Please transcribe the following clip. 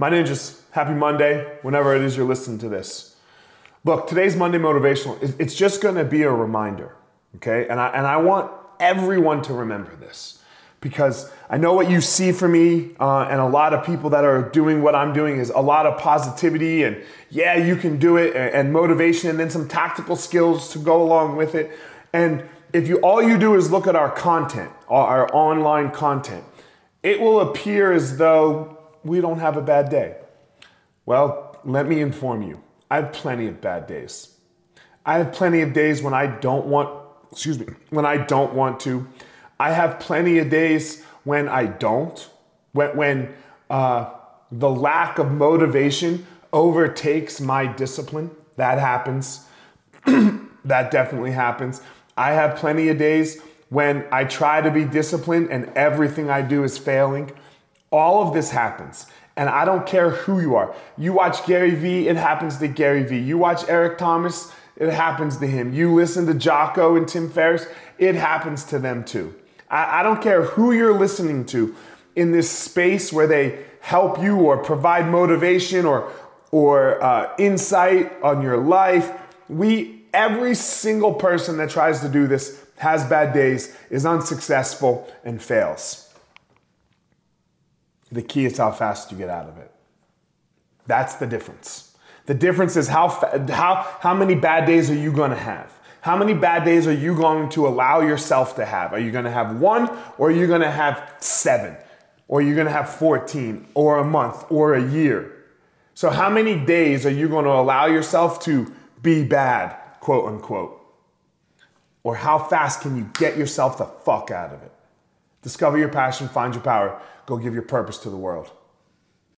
My name ninjas, happy Monday, whenever it is you're listening to this. Look, today's Monday Motivational, it's just gonna be a reminder, okay? And I, and I want everyone to remember this because I know what you see from me uh, and a lot of people that are doing what I'm doing is a lot of positivity and yeah, you can do it and, and motivation and then some tactical skills to go along with it. And if you all you do is look at our content, our online content, it will appear as though we don't have a bad day. Well, let me inform you. I have plenty of bad days. I have plenty of days when I don't want, excuse me, when I don't want to. I have plenty of days when I don't, when, when uh, the lack of motivation overtakes my discipline. That happens. that definitely happens. I have plenty of days when I try to be disciplined and everything I do is failing. All of this happens. And I don't care who you are. You watch Gary Vee, it happens to Gary Vee. You watch Eric Thomas, it happens to him. You listen to Jocko and Tim Ferriss, it happens to them too. I, I don't care who you're listening to in this space where they help you or provide motivation or, or uh, insight on your life. We, every single person that tries to do this has bad days, is unsuccessful, and fails. The key is how fast you get out of it. That's the difference. The difference is how, how, how many bad days are you going to have? How many bad days are you going to allow yourself to have? Are you going to have one or are you going to have seven? Or are you going to have 14 or a month or a year? So, how many days are you going to allow yourself to be bad, quote unquote? Or how fast can you get yourself the fuck out of it? Discover your passion, find your power, go give your purpose to the world.